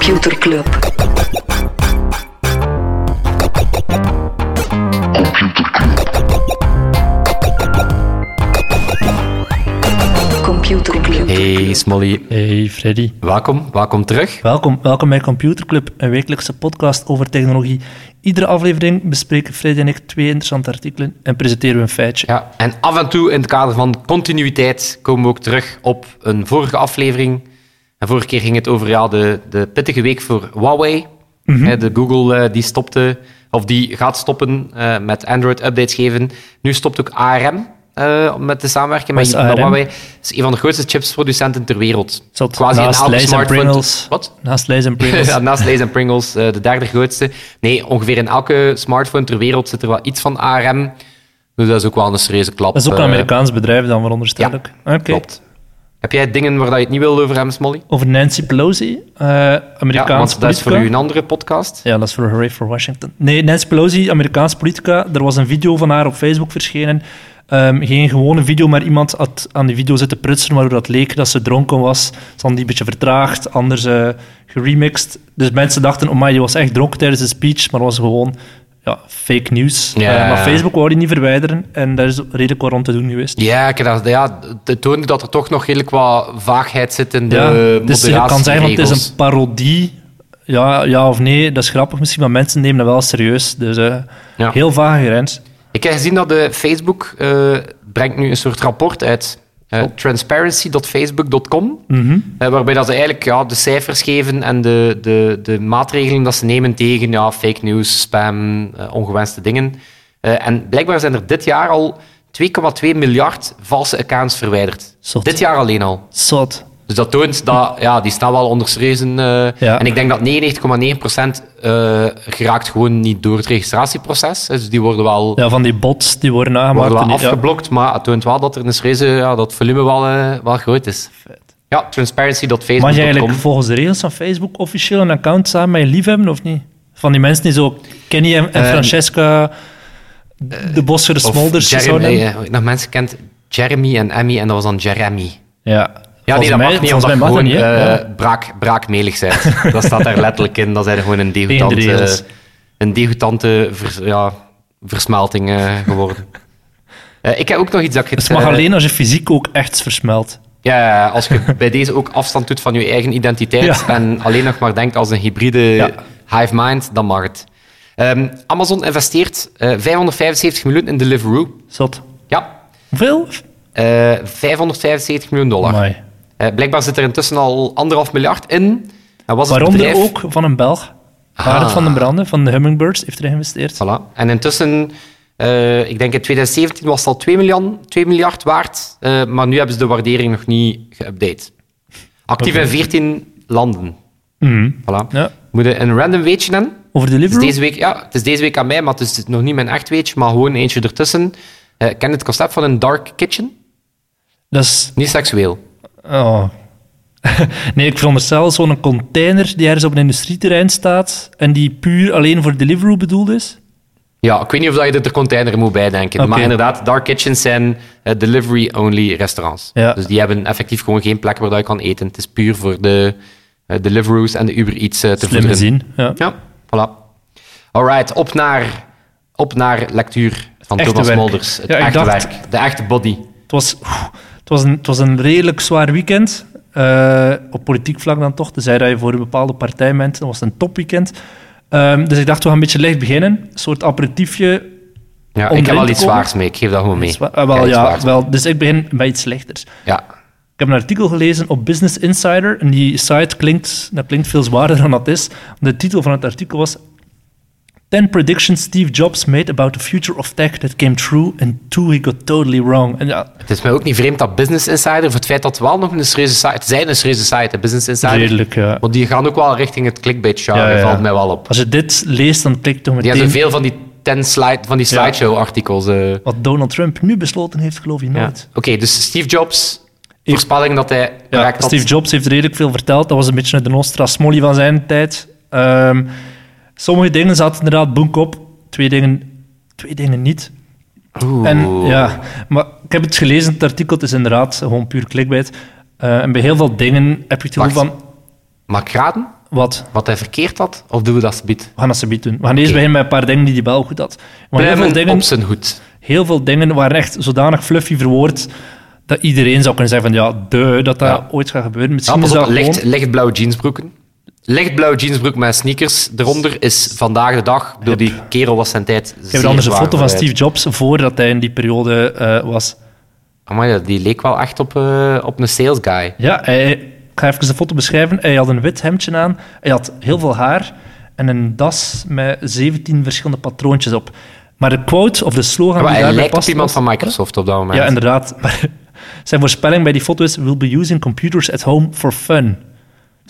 Computer Club. Computer Club. Hey Smolly, Hey Freddy. welkom, welkom terug. Welkom, welkom bij Computer Club, een wekelijkse podcast over technologie. Iedere aflevering bespreken Freddy en ik twee interessante artikelen en presenteren we een feitje. Ja, en af en toe in het kader van continuïteit komen we ook terug op een vorige aflevering. En vorige keer ging het over ja, de, de pittige week voor Huawei. Hè, de Google eh, die stopte, of die gaat stoppen eh, met Android-updates geven. Nu stopt ook ARM eh, met de samenwerking met? Huawei. Het is een van de grootste chipsproducenten ter wereld. Quasi naast Lay's en. Pringles. Wat? Naast Lay's en Pringles. Ja, naast Lay's en Pringles, de derde grootste. Nee, ongeveer in elke smartphone ter wereld zit er wel iets van ARM. Dus dat is ook wel een serieuze klap. Dat is ook een Amerikaans bedrijf dan, veronderstel ik. Oké. Klopt. Heb jij dingen waar dat je het niet wilde over hebben, Smolly? Over Nancy Pelosi, eh Ja, Amerikaans want dat is voor u een andere podcast. Ja, dat is voor Hooray for Washington. Nee, Nancy Pelosi, Amerikaans politica. Er was een video van haar op Facebook verschenen. Ehm, geen gewone video, maar iemand had aan die video zitten prutsen, waardoor dat leek dat ze dronken was. Ze hadden die een beetje vertraagd, anders eh, geremixed. Dus mensen dachten, oh my, die was echt dronken tijdens de speech, maar was gewoon ja, fake news. Ja. Eh, maar Facebook wou die niet verwijderen en daar is redelijk wat rond te doen geweest. Ja, ik dat, ja, het toonde dat er toch nog redelijk wat vaagheid zit in de Ja, dus je kan zeggen, want het is een parodie. Ja, ja of nee, dat is grappig misschien, maar mensen nemen dat wel serieus. Dus eh, Ja. heel vage grens. Ik heb gezien dat de Facebook eh, brengt nu een soort rapport uit. Oh. transparency.facebook.com, Mhm. waarbij dat ze eigenlijk ja, de cijfers geven en de, de, de maatregelen dat ze nemen tegen ja, fake news, spam, eh, ongewenste dingen. Eh, en blijkbaar zijn er dit jaar al 2,2 miljard valse accounts verwijderd. Zot. Dit jaar alleen al. Zot. Dus dat toont dat ja, die staan wel onder serieuze... eh, Ja. En ik denk dat 99,9% eh geraakt gewoon niet door het registratieproces. Dus die worden wel, Ja, van die bots die worden nagemaakt. worden wel die- ja. afgeblokt, maar het toont wel dat er een serieuze... Ja, dat volume wel, eh, wel groot is. Ja, Mag je eigenlijk volgens de regels van Facebook officieel een account samen met je lief hebben, of niet? Van die mensen die zo Kenny en, en Francesca de Bosser Of Smolders Jeremy, zouden... eh, nog mensen kent Jeremy en Emmy en dat was dan Jeremy. Ja. Ja, nee, dat mij, mag niet, omdat mag gewoon niet, eh, braak, braakmelig bent. dat staat daar letterlijk in. Dat zijn gewoon een degoutante, regels. een degoutante vers- ja, versmelting eh, geworden. Eh, ik heb ook nog iets dat ik... Het mag eh, alleen als je fysiek ook echt versmelt. Ja, als je bij deze ook afstand doet van je eigen identiteit Ja. en alleen nog maar denkt als een hybride Ja. hive mind, dan mag het. Ehm, Amazon investeert eh, 575 miljoen in Deliveroo. Zot. Ja, Hoeveel? eh 575 miljoen dollar. Amai. Eh, blijkbaar zit er intussen al anderhalf miljard in. En was het Waaronder bedrijf... ook van een Belg. Barend Ah. van den Branden, van de Hummingbirds, heeft erin geïnvesteerd. Voilà. En intussen, eh, ik denk in 2017 was het al 2 miljard, 2 miljard waard, eh, maar nu hebben ze de waardering nog niet geüpdate. Actief in 14 landen. Mhm. Voilà. Ja. Moet je een random weetje dan? Over Het is, Deliveroo? deze week, ja, het is deze week aan mij, maar het is nog niet mijn echt weetje, maar gewoon eentje ertussen. Ken je het concept van een dark kitchen? Dat is... Niet seksueel. Oh. nee, ik veronderstel zo'n container die ergens op een industrieterrein staat en die puur alleen voor Deliveroo bedoeld is. Ja, ik weet niet of dat je er de container moet bijdenken. Maar inderdaad, dark kitchens zijn eh, delivery-only restaurants. Ja. Dus die hebben effectief gewoon geen plek waar dat je kan eten. Het is puur voor de eh, Deliveroo's en de Uber Eats eh, te Slimme voederen. zin. Ja. Ja, voilà. Alright, op naar, op naar lectuur van Echte Thomas werk. Molders. Het Ja, echte dacht- werk, de echte body. Het, was, het, was een, het was een redelijk zwaar weekend. eh, op politiek vlak dan toch. Tenzij dat je voor een bepaalde partij bent. Dat was een topweekend. Ehm, dus ik dacht, we gaan een beetje licht beginnen. Een soort aperitiefje. Ja, ik heb te iets zwaars mee. Ik geef dat gewoon mee. Zwa- heb wel, ja, wel, dus ik begin bij iets lichters. Ja. Ik heb een artikel gelezen op Business Insider. En die site klinkt, dat klinkt veel zwaarder dan dat is. De titel van het artikel was... 10 predictions Steve Jobs made about the future of tech that came true and two he got totally wrong. En ja, Het is mij ook niet vreemd dat Business Insider, voor het feit dat het wel nog een serieuze site het zijn een serieuze site, Business Insider. redelijk... ja. Want die gaan ook wel richting het clickbait genre, Ja, ja. valt mij wel op. Als je dit leest, dan klikt toch Die meteen... hebben veel van die, ten slide, van die slideshow-artikels. eh. Wat Donald Trump nu besloten heeft, geloof je nooit. Oké, dus Steve Jobs, voorspelling dat hij Ja, correct had. Steve Jobs heeft redelijk veel verteld. Dat was een beetje de Nostra Smolly van zijn tijd. Ehm, sommige dingen zaten inderdaad boek op. Twee dingen, twee dingen niet. Oeh. En, ja, maar ik heb het gelezen, het artikel. Het is inderdaad gewoon puur clickbait. Eh, en bij heel veel dingen heb je het gevoel van... Mag ik raden? Wat? Wat hij verkeerd had? Of doen we dat biedt? We gaan dat ze doen. We gaan eerst beginnen met een paar dingen die hij wel goed had. Maar heel veel, dingen, op zijn heel veel dingen waren echt zodanig fluffy verwoord dat iedereen zou kunnen zeggen van ja, de, dat dat Ja. ooit gaat gebeuren. Ja, Misschien pas is op, dat licht, gewoon... lichtblauwe jeansbroeken. Lichtblauwe jeansbroek met sneakers eronder is vandaag de dag. Door die kerel was zijn tijd Ik heb anders een foto van. Steve Jobs voordat hij in die periode eh, was. Amai, die leek wel echt op, eh, op een sales guy. Ja, hij, ik ga even de foto beschrijven. Hij had een wit hemdje aan, hij had heel veel haar en een das met 17 verschillende patroontjes op. Maar de quote of de slogan Maar die hij daarbij lijkt op past iemand van Microsoft op dat moment. Ja, inderdaad. Maar zijn voorspelling bij die foto is: We'll be using computers at home for fun.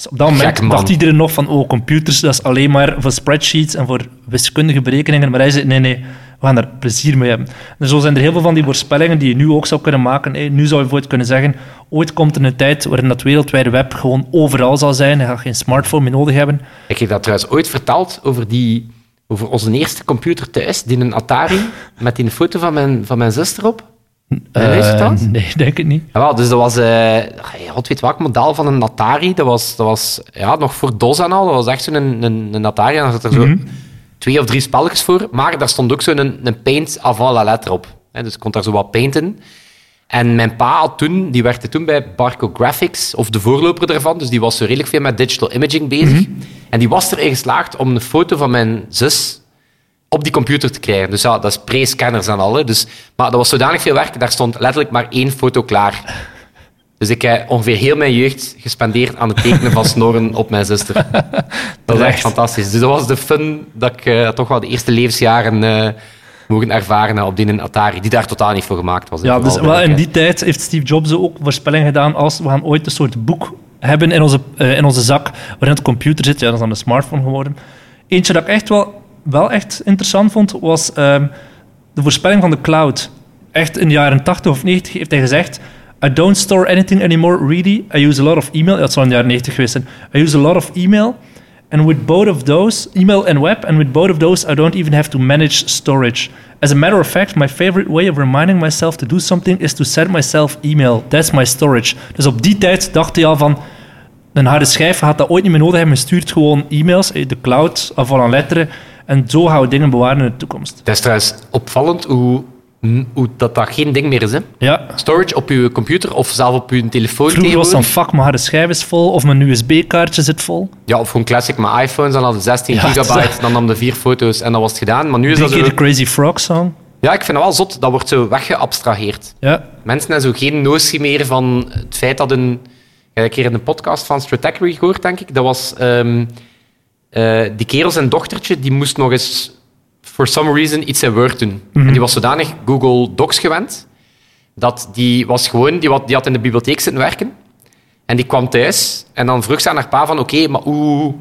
Dus op dat moment dacht iedereen nog van: Oh, computers, dat is alleen maar voor spreadsheets en voor wiskundige berekeningen. Maar hij zei: Nee, nee, we gaan er plezier mee hebben. En zo zijn er heel veel van die voorspellingen die je nu ook zou kunnen maken. Nu zou je bijvoorbeeld kunnen zeggen: Ooit komt er een tijd waarin dat wereldwijde web gewoon overal zal zijn. Je gaat geen smartphone meer nodig hebben. Ik heb dat trouwens ooit verteld over, die, over onze eerste computer thuis, die een Atari, met die foto van mijn, van mijn zuster dat eens Eh, nee, denk ik niet. Ja, wel, dus dat was, eh god weet welk model van een Atari. Dat was, dat was ja, nog voor DOS en al. Dat was echt zo'n een, een, een Atari. En daar zat er zo twee of drie spelletjes voor. Maar daar stond ook zo'n een, een paint avant la lettre op. Hè, dus ik kon daar zo wat painten. En mijn pa had toen, die werkte toen bij Barco Graphics, of de voorloper daarvan. Dus die was zo redelijk veel met digital imaging bezig. En die was erin geslaagd om een foto van mijn zus op die computer te krijgen. Dus ja, dat is pre-scanners en al. hè. Dus, maar dat was zodanig veel werk, daar stond letterlijk maar één foto klaar. Dus ik heb ongeveer heel mijn jeugd gespendeerd aan het tekenen van snoren op mijn zuster. Dat is echt fantastisch. Dus dat was de fun dat ik eh, toch wel de eerste levensjaren eh mogen ervaren op die Atari, die daar totaal niet voor gemaakt was. Ja, dus wel in die tijd heeft Steve Jobs ook voorspelling gedaan als we gaan ooit een soort boek hebben in onze, eh, in onze zak waarin het computer zit. Ja, dat is dan een smartphone geworden. Eentje dat ik echt wel, wel echt interessant vond, was ehm, de voorspelling van de cloud. Echt in de jaren 80 of 90 heeft hij gezegd I don't store anything anymore, really. I use a lot of email. Dat zou in de jaren 90 geweest zijn. I use a lot of email. And with both of those, email and web, and with both of those, I don't even have to manage storage. As a matter of fact, my favorite way of reminding myself to do something is to send myself email. That's my storage. Dus op die tijd dacht hij al van, een harde schijf gaat dat ooit niet meer nodig hebben. Je stuurt gewoon e-mails, eh, de cloud, afval aan letteren. En zo gaan we dingen bewaren in de toekomst. Het is trouwens opvallend hoe, hoe dat, dat geen ding meer is. Hè? Ja, Storage op je computer of zelf op je telefoon vroeger was dan, fuck, mijn harde schijf is vol, of mijn USB-kaartje zit vol. Ja, of gewoon classic met iPhones, dan hadden 16 Ja, gigabyte, dan nam je vier foto's en dat was het gedaan. Maar nu is dat zo... de Crazy Frog song. Ja, ik vind het wel zot. Dat wordt zo weggeabstraheerd. Ja, Mensen hebben zo geen notie meer van het feit dat een... Ik heb een keer in een podcast van Stratechery gehoord, denk ik. Dat was... ehm, eh, die kerel zijn dochtertje, die moest nog eens... For some reason iets in Word doen. En die was zodanig Google Docs gewend, dat die was gewoon... Die had, die had in de bibliotheek zitten werken. En die kwam thuis. En dan vroeg ze aan haar pa van... Oké, maar hoe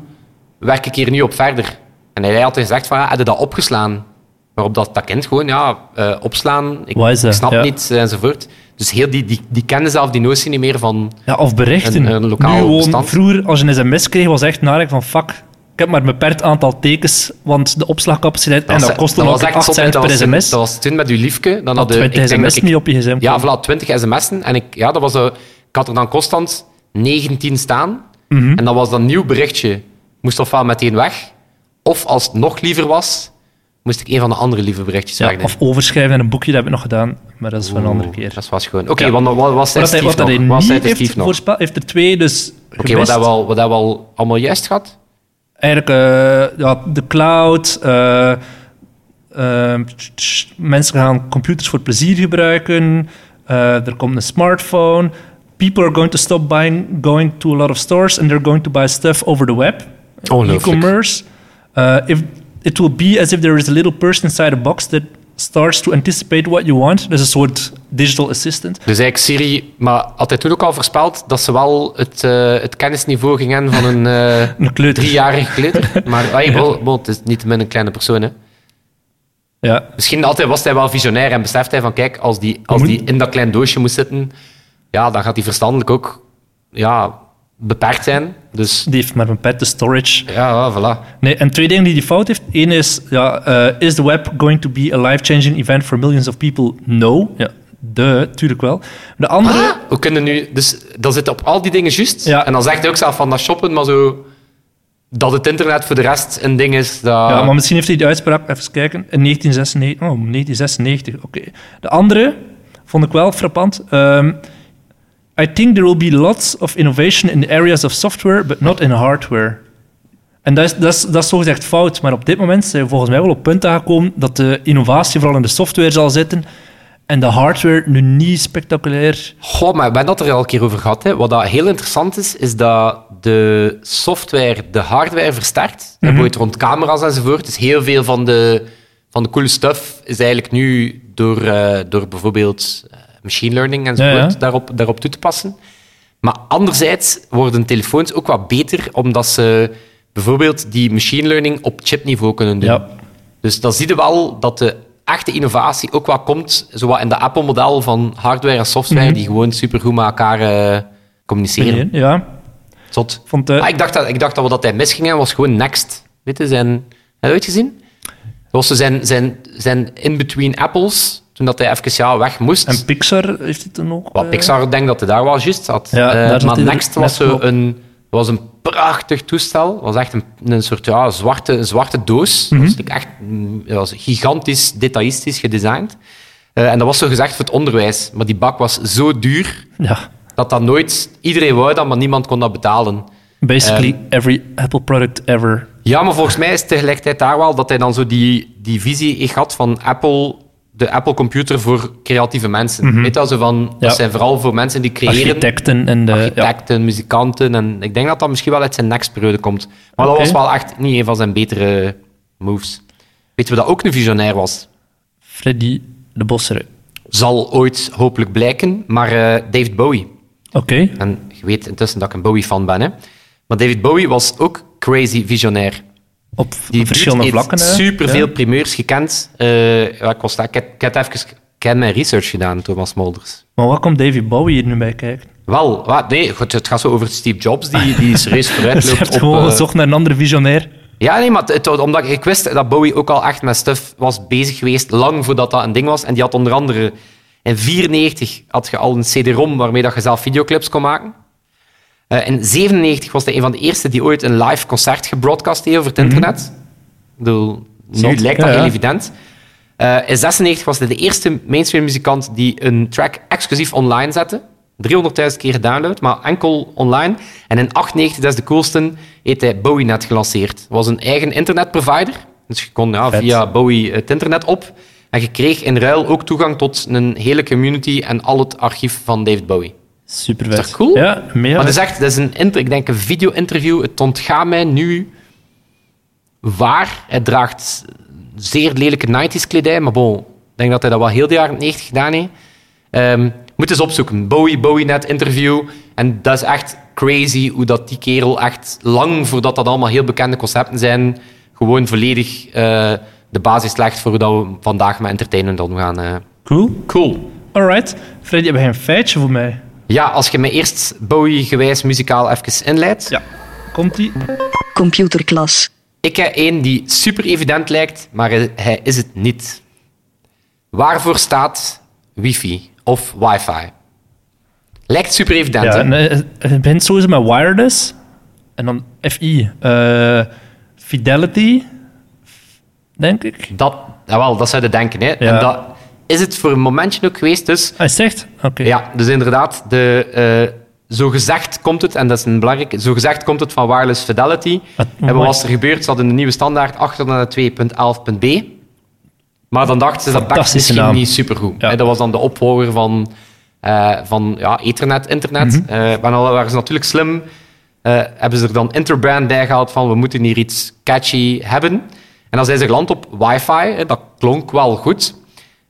werk ik hier nu op verder? En hij had gezegd van... Ja, heb je dat opgeslaan? Waarop dat, dat kind gewoon... Ja, eh, opslaan... Ik, Wat snap Ja. niet, enzovoort. Dus heel die, die, die zelf die notie niet meer van... ja of berichten. Een- een lokaal nu vroeger, als je een sms kreeg, was echt nadenken van, fuck, ik heb maar een beperkt aantal tekens, want de opslagcapaciteit, en dat kostte nog was echt 8 zot, hè. cent per was sms. Dat was toen met uw liefke. Dan ik 20 denk dat sms mee op je gsm. Ja, voilà, 20 sms'en. En ik, ja, dat was zo, ik had er dan constant 19 staan. Mhm. En dat was dan een nieuw berichtje. Moest ofwel meteen weg. Of als het nog liever was, moest ik een van de andere lieve berichtjes Ja, wegnemen. of overschrijven in een boekje, dat heb ik nog gedaan, maar dat is voor een andere keer. Dat was gewoon... Oké, Ja. wat, Wat hij, Steve hij nog? Wat niet de heeft nog? heeft er twee dus Oké, al- wat hebben we al allemaal juist gehad? Eigenlijk eh, ja, de cloud. eh, eh, tsch, mensen gaan computers voor plezier gebruiken. eh, er komt een smartphone. People are going to stop buying, going to a lot of stores, and they're going to buy stuff over the web. E-commerce. If it will be as if there is a little person inside a box that starts to anticipate what you want. Dat is een soort digital assistant. Dus eigenlijk Siri, maar had hij toen ook al voorspeld dat ze wel het, eh, het kennisniveau ging hebben van een eh, Een kleuter. driejarige kleuter. Maar hey, wel, het is niet min een kleine persoon. Hè. Ja. Misschien altijd was hij wel visionair en beseft hij van kijk, als die, als die in dat klein doosje moet zitten, ja, dan gaat hij verstandelijk ook ja, beperkt zijn. Dus Die heeft maar een beperkte storage. ja, ja, voilà. Nee, en twee dingen die die fout heeft. Eén is, ja, eh, is the web going to be a life-changing event for millions of people? No. Ja, de, tuurlijk wel. De andere... Ah, we kunnen nu, dus dat zit op al die dingen juist. Ja. En dan zegt hij ook zelf van dat shoppen, maar zo dat het internet voor de rest een ding is. Dat... Ja, maar misschien heeft hij die uitspraak, even kijken, in 1996. Oh, 1996, oké. De andere vond ik wel frappant. Ehm, I think there will be lots of innovation in the areas of software, but not in hardware. En dat is, dat, is, dat is zogezegd fout, maar op dit moment zijn we volgens mij wel op punten gekomen dat de innovatie vooral in de software zal zitten en de hardware nu niet spectaculair. Goh, maar we hebben dat er al een keer over gehad. Hè. Wat dat heel interessant is, is dat de software de hardware versterkt. Mm -hmm. rond camera's enzovoort. Dus heel veel van de, van de coole stuff is eigenlijk nu door, uh, door bijvoorbeeld uh, machine learning enzovoort ja. Daarop, daarop toe te passen. Maar anderzijds worden telefoons ook wat beter, omdat ze bijvoorbeeld die machine learning op chipniveau kunnen doen. Ja. Dus dan zie je wel dat de echte innovatie ook wat komt, in de Apple-model van hardware en software, mm -hmm. die gewoon supergoed met elkaar uh, communiceren. Ja. Zot. Vond de... ah, ik, dacht dat, ik dacht dat wat hij misging was gewoon Next. Weet je, zijn... Heb je ooit gezien? Dat was zijn, zijn, zijn in-between apples, toen dat hij even ja, weg moest. En Pixar heeft het dan ook? Wat, uh... Pixar, denk dat hij daar wel juist zat. Ja, uh, maar Next was zo een, was een prachtig toestel. Het was echt een, een soort ja, zwarte, een zwarte doos. Mm -hmm. was echt het was gigantisch, detailistisch gedesigned. Uh, en dat was zo gezegd voor het onderwijs. Maar die bak was zo duur... Ja dat dat nooit... Iedereen wou dat, maar niemand kon dat betalen. Basically um, every Apple product ever. Ja, maar volgens mij is tegelijkertijd daar wel dat hij dan zo die, die visie gehad van Apple, de Apple computer voor creatieve mensen. Mm -hmm. Weet je, zo van, ja. dat zijn vooral voor mensen die creëren... Architecten en de... Architecten, ja. muzikanten. En ik denk dat dat misschien wel uit zijn next-periode komt. Maar okay. dat was wel echt niet een van zijn betere moves. Weet je wat ook een visionair was? Freddy de Bossere. Zal ooit hopelijk blijken, maar uh, David Bowie. Oké. Okay. En je weet intussen dat ik een Bowie-fan ben. Hè. Maar David Bowie was ook crazy visionair. Op die verschillende vlakken. Superveel ja. primeurs gekend. Uh, ja, ik, was, ik, heb, ik heb even ik heb mijn research gedaan, Thomas Molders. Maar wat komt David Bowie hier nu bij kijken? Wel, wat, nee, goed, het gaat zo over Steve Jobs, die, die serieus vooruit loopt. Je hebt gewoon uh, gezocht naar een andere visionair. Ja, nee, maar het, omdat ik wist dat Bowie ook al echt met stuff was bezig geweest, lang voordat dat een ding was. En die had onder andere in 1994 had je al een CD-ROM waarmee dat je zelf videoclips kon maken. Uh, in 1997 was hij een van de eerste die ooit een live concert gebroadcast heeft over het mm -hmm. internet. Bedoel, nu Zot. lijkt dat ja, heel ja. evident. Uh, in 96 was hij de eerste mainstream muzikant die een track exclusief online zette. 300.000 keer gedownload, maar enkel online. En in 98, dat is de coolste, heeft hij BowieNet gelanceerd. Was een eigen internetprovider. Dus je kon ja, via Bowie het internet op. En je kreeg in ruil ook toegang tot een hele community en al het archief van David Bowie. Super Is dat cool? Ja, meer. Maar dat is echt, dat is een, inter, ik denk een video-interview. Het ontgaat mij nu waar. Hij draagt zeer lelijke 90s kledij, maar bon, ik denk dat hij dat wel heel de jaren 90 gedaan heeft. Um, moet eens opzoeken. Bowie, Bowie net interview. En dat is echt crazy hoe dat die kerel echt lang voordat dat allemaal heel bekende concepten zijn, gewoon volledig uh, de basis legt voor hoe we vandaag met entertainment omgaan. Uh. Cool. Cool. Alright. Freddy, heb je een feitje voor mij? Ja, als je me eerst Bowie-gewijs muzikaal even inleidt. Ja. Komt-ie? Computerklas. Ik heb één die super evident lijkt, maar hij is het niet. Waarvoor staat wifi of wifi? Lijkt super evident, ja, hè? Het begint sowieso met wireless. En dan FI. Uh, fidelity denk ik. Dat, jawel, dat zou je denken. Hè. Ja. En dat is het voor een momentje ook geweest. Dus, Hij zegt? Oké. ja, dus inderdaad, de, uh, zo gezegd komt het, en dat is een belangrijke, zo gezegd komt het van wireless fidelity. Wat- En wat was er gebeurd? Ze hadden een nieuwe standaard 802.11.b. Maar dan dachten ze dat Fantastische misschien naam. niet supergoed. Ja. Dat was dan de opvolger van, eh, van ja, Ethernet, internet. Eh, maar dan waren ze natuurlijk slim. eh, hebben ze er dan interbrand bij gehaald van we moeten hier iets catchy hebben. En dan zijn ze geland op wifi. Dat klonk wel goed.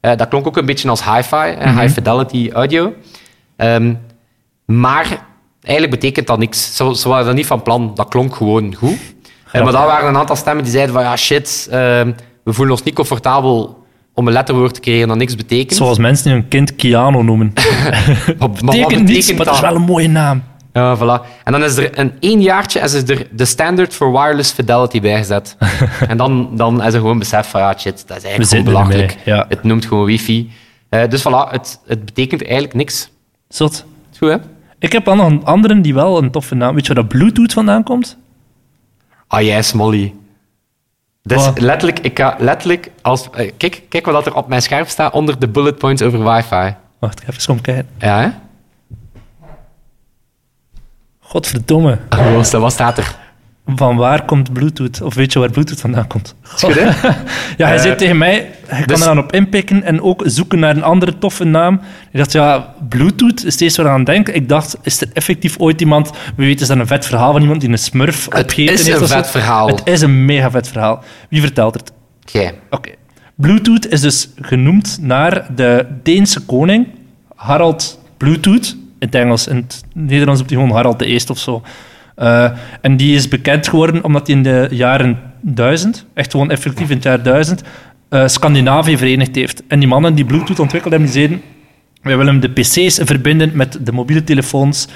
Eh, dat klonk ook een beetje als hi-fi, Mhm. high fidelity audio. Ehm, maar eigenlijk betekent dat niks. Ze, ze waren dat niet van plan. Dat klonk gewoon goed. Eh, maar daar waren een aantal stemmen die zeiden van ja shit, ehm, we voelen ons niet comfortabel om een letterwoord te creëren dat niks betekent. Zoals mensen hun kind Keanu noemen. Wat betekent niets, maar dat is dat? wel een mooie naam. Ja, voilà. En dan is er een één jaartje is er de standard for wireless fidelity bijgezet. en dan, dan is er gewoon besef van, ja, shit, dat is eigenlijk belachelijk. ja. Het noemt gewoon wifi. Eh, dus voilà, het, het betekent eigenlijk niks. Zot. Goed, hè? Ik heb nog een andere die wel een toffe naam... Weet je waar dat Bluetooth vandaan komt? Ah, jij, Smolly. Dus letterlijk, ik ga letterlijk... Als, eh, kijk, kijk wat er op mijn scherm staat onder de bullet points over wifi. Wacht, ik ga even kom kijken. Ja, hè? Godverdomme. Wat, wat staat er? Van waar komt Bluetooth? Of weet je waar Bluetooth vandaan komt? Is goed, hè? Ja, hij Eh, zei tegen mij, je kan dus- er dan op inpikken en ook zoeken naar een andere toffe naam. Ik dacht, ja, Bluetooth is steeds wat aan het denken. Ik dacht, is er effectief ooit iemand... We weten, is dat een vet verhaal van iemand die een smurf Het opgegeten is heeft een zo? vet verhaal. Het is een mega vet verhaal. Wie vertelt het? Jij. Oké. Bluetooth is dus genoemd naar de Deense koning, Harald Bluetooth. In het Engels, in het Nederlands op die gewoon Harald de Eerste of zo. Eh, en die is bekend geworden omdat hij in de jaren duizend, echt gewoon effectief in het jaar duizend, eh, Scandinavië verenigd heeft. En die mannen die Bluetooth ontwikkeld hebben, die zeiden wij willen de pc's verbinden met de mobiele telefoons,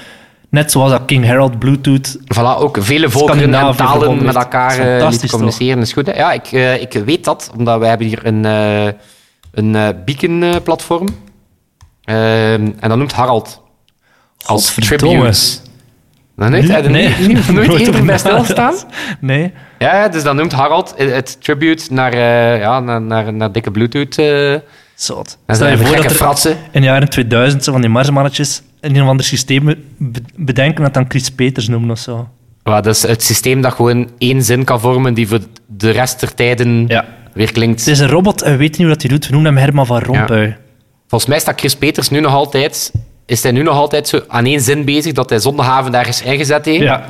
net zoals dat King Harold Bluetooth Voilà, ook vele volkeren en talen met elkaar eh, lieten communiceren. Is goed, hè? Ja, ik, ik weet dat, omdat wij hebben hier een, een beacon-platform. Ehm, en dat noemt Harald. Als. Dan heeft hij er Nee, niet, niet, nooit nooit eerder bij stilstaan. Nee. Ja, dus dat noemt Harald het- tribute naar, eh, ja, naar, naar, naar dikke Bluetooth. eh Zot. en Stel je voor dat er fratsen. in de jaren 2000 zo van die marsmannetjes in een of ander systeem be- bedenken dat dan Chris Peters noemen of zo. Ja, dat is het systeem dat gewoon één zin kan vormen die voor de rest der tijden Ja. weer klinkt. Het is een robot en we weten niet hoe dat hij doet. We noemen hem Herman van Rompuy. Volgens mij staat Chris Peters nu nog altijd, is hij nu nog altijd zo aan één zin bezig dat hij zondagavond ergens ingezet heeft. Ja.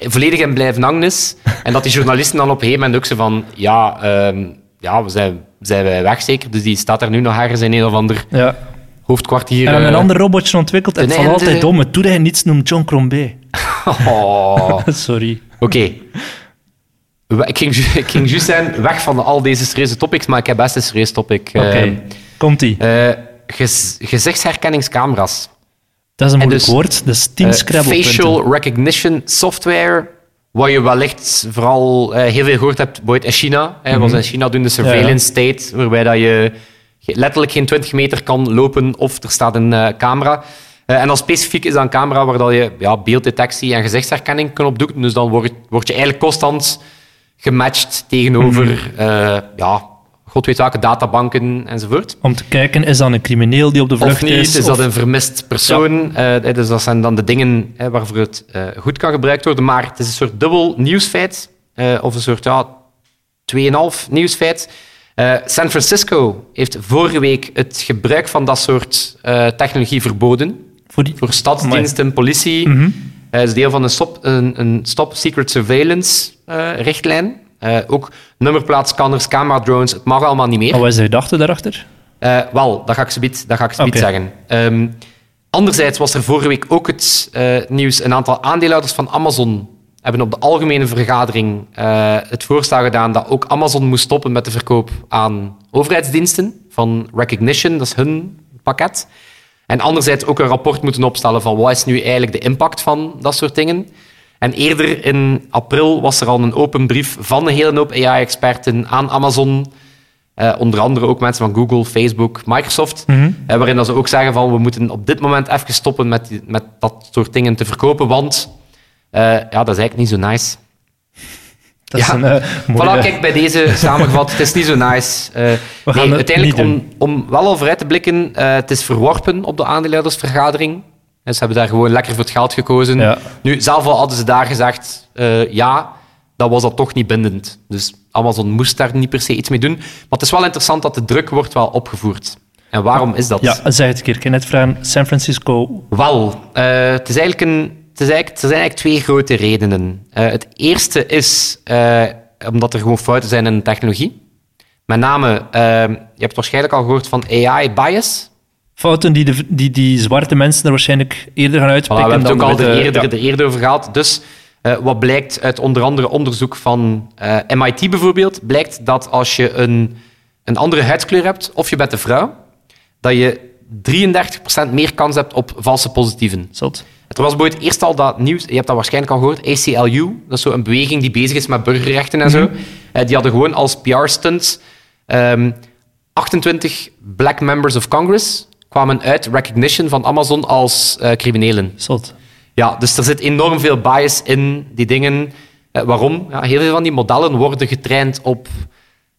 Volledig in blijven hangen is. En dat die journalisten dan op een gegeven moment ook zo van, ja, ehm, ja we zijn, zijn wij weg zeker. Dus die staat er nu nog ergens in een of ander ja. hoofdkwartier. En eh. een ander robotje ontwikkeld en het valt altijd om. Het doet hij niets, noemt John Crombie. Oh. Sorry. Oké. Ik ging, ju- ik ging juist zijn weg van al deze serieuze topics, maar ik heb best een serieus topic. Oké, Ehm, komt-ie. eh, gez- gezichtsherkenningscamera's. Dat is een en moeilijk dus, woord. Dat is 10 Eh, Scrabble facial recognition software, wat je wellicht vooral eh, heel veel gehoord hebt bijvoorbeeld in China. Hè, Mhm. was in China doen de surveillance state, waarbij dat je letterlijk geen 20 meter kan lopen of er staat een eh, camera. Eh, en dan specifiek is dat een camera waar dat je ja, beelddetectie en gezichtsherkenning kan op doen. Dus dan word, word je eigenlijk constant gematcht tegenover Mhm. eh, ja, god weet welke databanken enzovoort. Om te kijken, is dat een crimineel die op de vlucht Of niet, is? is dat een vermist persoon? Eh, dus dat zijn dan de dingen hè, waarvoor het eh, goed kan gebruikt worden. Maar het is een soort dubbel nieuwsfeit, eh, of een soort ja, 2,5 nieuwsfeit. San Francisco heeft vorige week het gebruik van dat soort technologie verboden. Voor die... Voor stadsdiensten, politie. Mhm. Het is deel van een stop, een, een stop secret surveillance richtlijn. Eh, ook nummerplaatscanners, camera-drones, het mag allemaal niet meer. Wat was de gedachte daarachter? Eh, wel, dat ga ik zoiets dat ga ik zeggen. Ehm, anderzijds was er vorige week ook het eh, nieuws. Een aantal aandeelhouders van Amazon hebben op de algemene vergadering het voorstel gedaan dat ook Amazon moest stoppen met de verkoop aan overheidsdiensten van Recognition, dat is hun pakket. En anderzijds ook een rapport moeten opstellen van wat is nu eigenlijk de impact van dat soort dingen. En eerder in april was er al een open brief van een hele hoop AI-experten aan Amazon eh, onder andere ook mensen van Google, Facebook, Microsoft. Mhm. eh, waarin dat ze ook zeggen van we moeten op dit moment even stoppen met, die- met dat soort dingen te verkopen, want eh, ja, dat is eigenlijk niet zo nice. Dat is een mooie... Voilà, kijk, bij deze samengevat, het is niet zo nice. Nee, uiteindelijk, niet om, om wel al vooruit te blikken, het is verworpen op de aandeelhoudersvergadering. En ze hebben daar gewoon lekker voor het geld gekozen. Ja. Nu, zelf al hadden ze daar gezegd, eh, ja, dan was dat toch niet bindend. Dus Amazon moest daar niet per se iets mee doen. Maar het is wel interessant dat de druk wordt wel opgevoerd. En waarom is dat? Ja, zeg het een keer. Ik kan net vragen. San Francisco. Wel, eh, het, is eigenlijk een, het, is eigenlijk, er zijn eigenlijk twee grote redenen. Eh, het eerste is omdat er gewoon fouten zijn in de technologie. Met name, je hebt waarschijnlijk al gehoord van AI-bias. Fouten die, de, die die zwarte mensen er waarschijnlijk eerder gaan Voilà, we uitpikken hebben het dan ook al de eerder, ja. de eerder over gehad. Dus eh, wat blijkt uit onder andere onderzoek van eh, MIT bijvoorbeeld, blijkt dat als je een, een andere huidskleur hebt, of je bent een vrouw, dat je 33% meer kans hebt op valse positieven. Zot. Er was bijvoorbeeld eerst al dat nieuws, je hebt dat waarschijnlijk al gehoord, ACLU, dat is zo een beweging die bezig is met burgerrechten en zo. Eh, die hadden gewoon als PR-stunt ehm 28 black members of Congress kwamen uit recognition van Amazon als eh, criminelen. Zot. Ja, dus er zit enorm veel bias in die dingen. Eh, waarom? Ja, heel veel van die modellen worden getraind op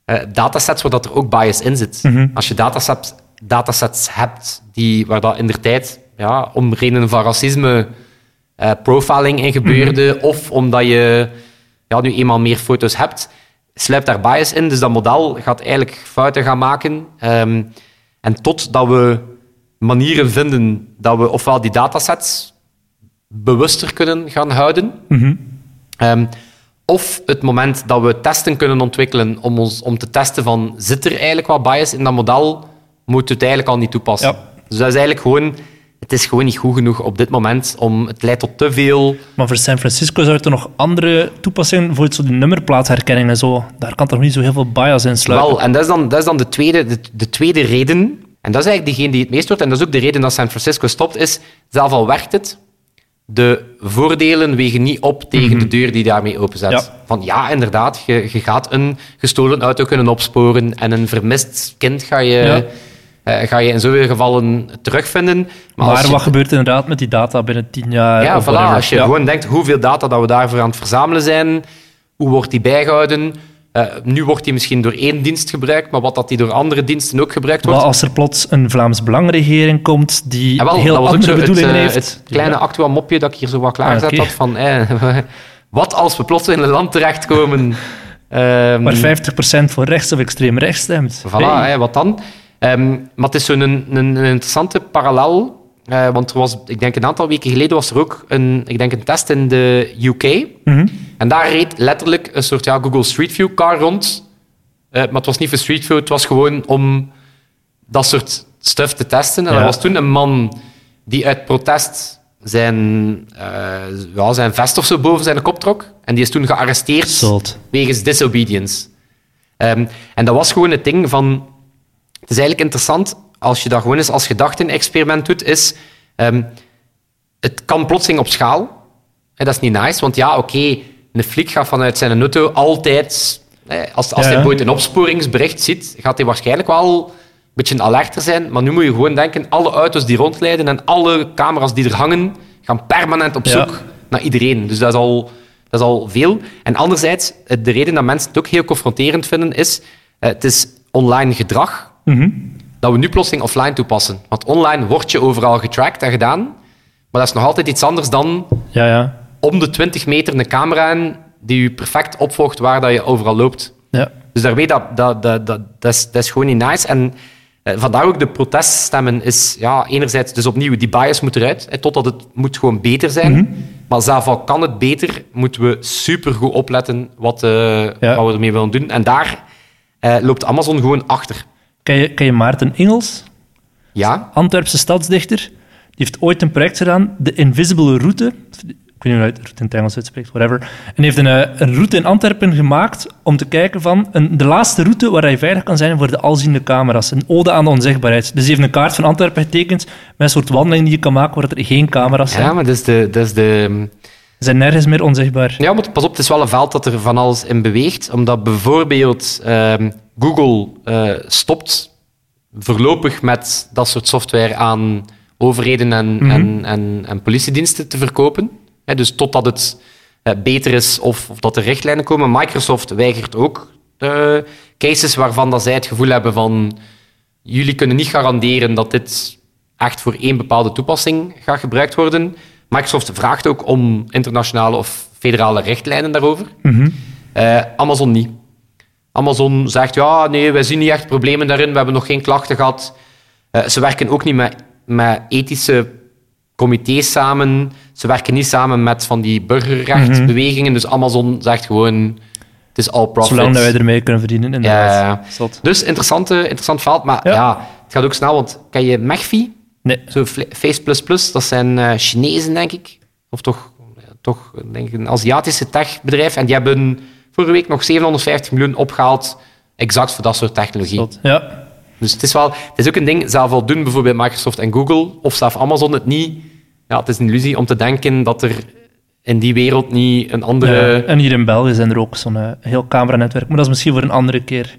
eh, datasets waar dat er ook bias in zit. Als je datasets, datasets hebt die, waar dat in de tijd ja, om redenen van racisme profiling in gebeurde, of omdat je ja, nu eenmaal meer foto's hebt, sluipt daar bias in. Dus dat model gaat eigenlijk fouten gaan maken. Ehm, en totdat we manieren vinden dat we ofwel die datasets bewuster kunnen gaan houden, ehm, of het moment dat we testen kunnen ontwikkelen om, ons, om te testen van zit er eigenlijk wat bias in dat model, moet het eigenlijk al niet toepassen. Ja. Dus dat is eigenlijk gewoon... Het is gewoon niet goed genoeg op dit moment. Om, het leidt tot te veel... Maar voor San Francisco zou er nog andere toepassingen voor zo die nummerplaatsherkenning en zo. Daar kan toch niet zo heel veel bias in sluipen. Wel, en dat is dan, dat is dan de, tweede, de, de tweede reden. En dat is eigenlijk degene die het meest wordt. En dat is ook de reden dat San Francisco stopt. Is, zelf al werkt het, de voordelen wegen niet op tegen de deur die daarmee openzet. Ja. Van ja, inderdaad, je, je gaat een gestolen auto kunnen opsporen en een vermist kind ga je, Ja. eh, ga je in zoveel gevallen terugvinden. Maar, Maar als je- wat gebeurt inderdaad met die data binnen tien jaar? ja, of voilà, als je Ja. gewoon denkt hoeveel data dat we daarvoor aan het verzamelen zijn, hoe wordt die bijgehouden? Eh, nu wordt die misschien door één dienst gebruikt, maar wat dat die door andere diensten ook gebruikt wordt. Wat als er plots een Vlaams Belangregering komt die Ja, wel, heel dat was ook andere bedoelingen eh, heeft? het kleine actua mopje dat ik hier zo wat klaargezet Ah, had van eh, wat als we plots in een land terechtkomen. ehm, Waar 50% voor rechts of extreem rechts stemt. Voilà, Hey. wat dan? Ehm, maar het is zo'n een, een, een interessante parallel. want er was, ik denk een aantal weken geleden was er ook een, ik denk een test in de UK. Mhm. En daar reed letterlijk een soort ja, Google Street View car rond. Eh, maar het was niet voor Street View, het was gewoon om dat soort stuff te testen. En Ja. er was toen een man die uit protest zijn, eh, ja, zijn vest of zo boven zijn kop trok. En die is toen gearresteerd wegens disobedience. Ehm, en dat was gewoon het ding van... Het is eigenlijk interessant, als je dat gewoon eens als gedachten-experiment doet, is... ehm, het kan plotseling op schaal. Hè, dat is niet nice, want ja, oké, een flik gaat vanuit zijn auto altijd... als als Ja, hij ooit een opsporingsbericht ziet, gaat hij waarschijnlijk wel een beetje alerter zijn. Maar nu moet je gewoon denken, alle auto's die rondleiden en alle camera's die er hangen, gaan permanent op Ja. zoek naar iedereen. Dus dat is al, dat is al veel. En anderzijds, eh, de reden dat mensen het ook heel confronterend vinden, is eh, het is online gedrag Mhm. dat we nu plotseling offline toepassen. Want online word je overal getracked en gedaan, maar dat is nog altijd iets anders dan Ja, ja. Om de 20 meter een camera in die je perfect opvolgt waar dat je overal loopt. ja. Dus daarmee, dat, dat, dat, dat, dat, is, dat is gewoon niet nice. En eh, vandaar ook de proteststemmen is, ja, enerzijds dus opnieuw, die bias moet eruit, totdat het moet gewoon beter zijn. Maar zelf al kan het beter, moeten we supergoed opletten wat, eh, Ja. wat we ermee willen doen. En daar eh, loopt Amazon gewoon achter. Ken je, ken je Maarten Ingels? Ja, Antwerpse stadsdichter. Die heeft ooit een project gedaan, de Invisible Route. Ik weet niet hoe je het route in het Engels uitspreekt, whatever. En heeft een, eh, een route in Antwerpen gemaakt om te kijken van een, de laatste route waar hij veilig kan zijn voor de alziende camera's. Een ode aan de onzichtbaarheid. Dus hij heeft een kaart van Antwerpen getekend met een soort wandeling die je kan maken waar er geen camera's zijn. ja maar dat is de... Dat is de Ze zijn nergens meer onzichtbaar. Ja, maar pas op, het is wel een veld dat er van alles in beweegt. Omdat bijvoorbeeld ehm, Google eh, stopt voorlopig met dat soort software aan overheden en, en, en, en politiediensten te verkopen. Dus totdat het eh, beter is of, of dat er richtlijnen komen. Microsoft weigert ook eh, cases waarvan dat zij het gevoel hebben van jullie kunnen niet garanderen dat dit echt voor één bepaalde toepassing gaat gebruikt worden. Microsoft vraagt ook om internationale of federale richtlijnen daarover. Eh, Amazon niet. Amazon zegt, ja, nee, wij zien niet echt problemen daarin, we hebben nog geen klachten gehad. Eh, ze werken ook niet met, met ethische comité's samen. Ze werken niet samen met van die burgerrechtsbewegingen. Dus Amazon zegt gewoon, het is all profit. Zolang dat wij ermee kunnen verdienen. Inderdaad. Ja. Dus interessante, interessant veld. Maar Ja. ja. het gaat ook snel, want ken je Megfi? Nee. Zo Face++, dat zijn eh, Chinezen, denk ik. Of toch, ja, toch denk ik, een Aziatische techbedrijf. En die hebben vorige week nog 750 miljoen opgehaald, exact voor dat soort technologie. Zot. Ja. Dus het is, wel, het is ook een ding, zelf al doen bijvoorbeeld Microsoft en Google, of zelf Amazon het niet. Ja, het is een illusie om te denken dat er in die wereld niet een andere... Ja. En hier in België zijn er ook zo'n eh, heel cameranetwerk. Maar dat is misschien voor een andere keer.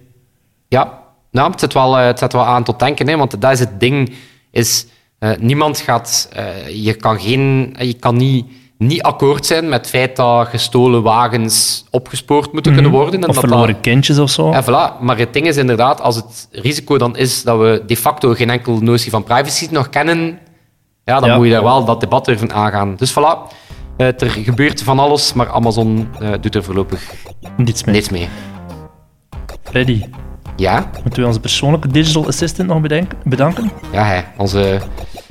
Ja, nou, het, zet wel, eh, het zet wel aan tot denken, hè, want dat is het ding. Is, eh, niemand gaat... je kan geen... Je kan niet niet akkoord zijn met het feit dat gestolen wagens opgespoord moeten kunnen worden. En Mhm. Of dat verloren dat- kindjes of zo. Ja, voilà. Maar het ding is inderdaad, als het risico dan is dat we de facto geen enkel notie van privacy nog kennen, ja, dan Ja. moet je daar wel dat debat durven aangaan. Dus voilà, Eh, er gebeurt van alles, maar Amazon eh, doet er voorlopig Niets mee. niets mee. Freddy, Ja, moeten we onze persoonlijke digital assistant nog bedenken, bedanken? ja hij, onze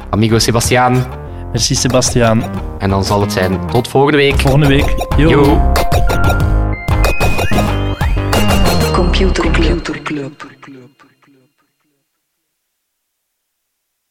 amigo Sebastiaan. Merci Sebastiaan. En dan zal het zijn tot volgende week. Volgende week. Yo. Yo. Computer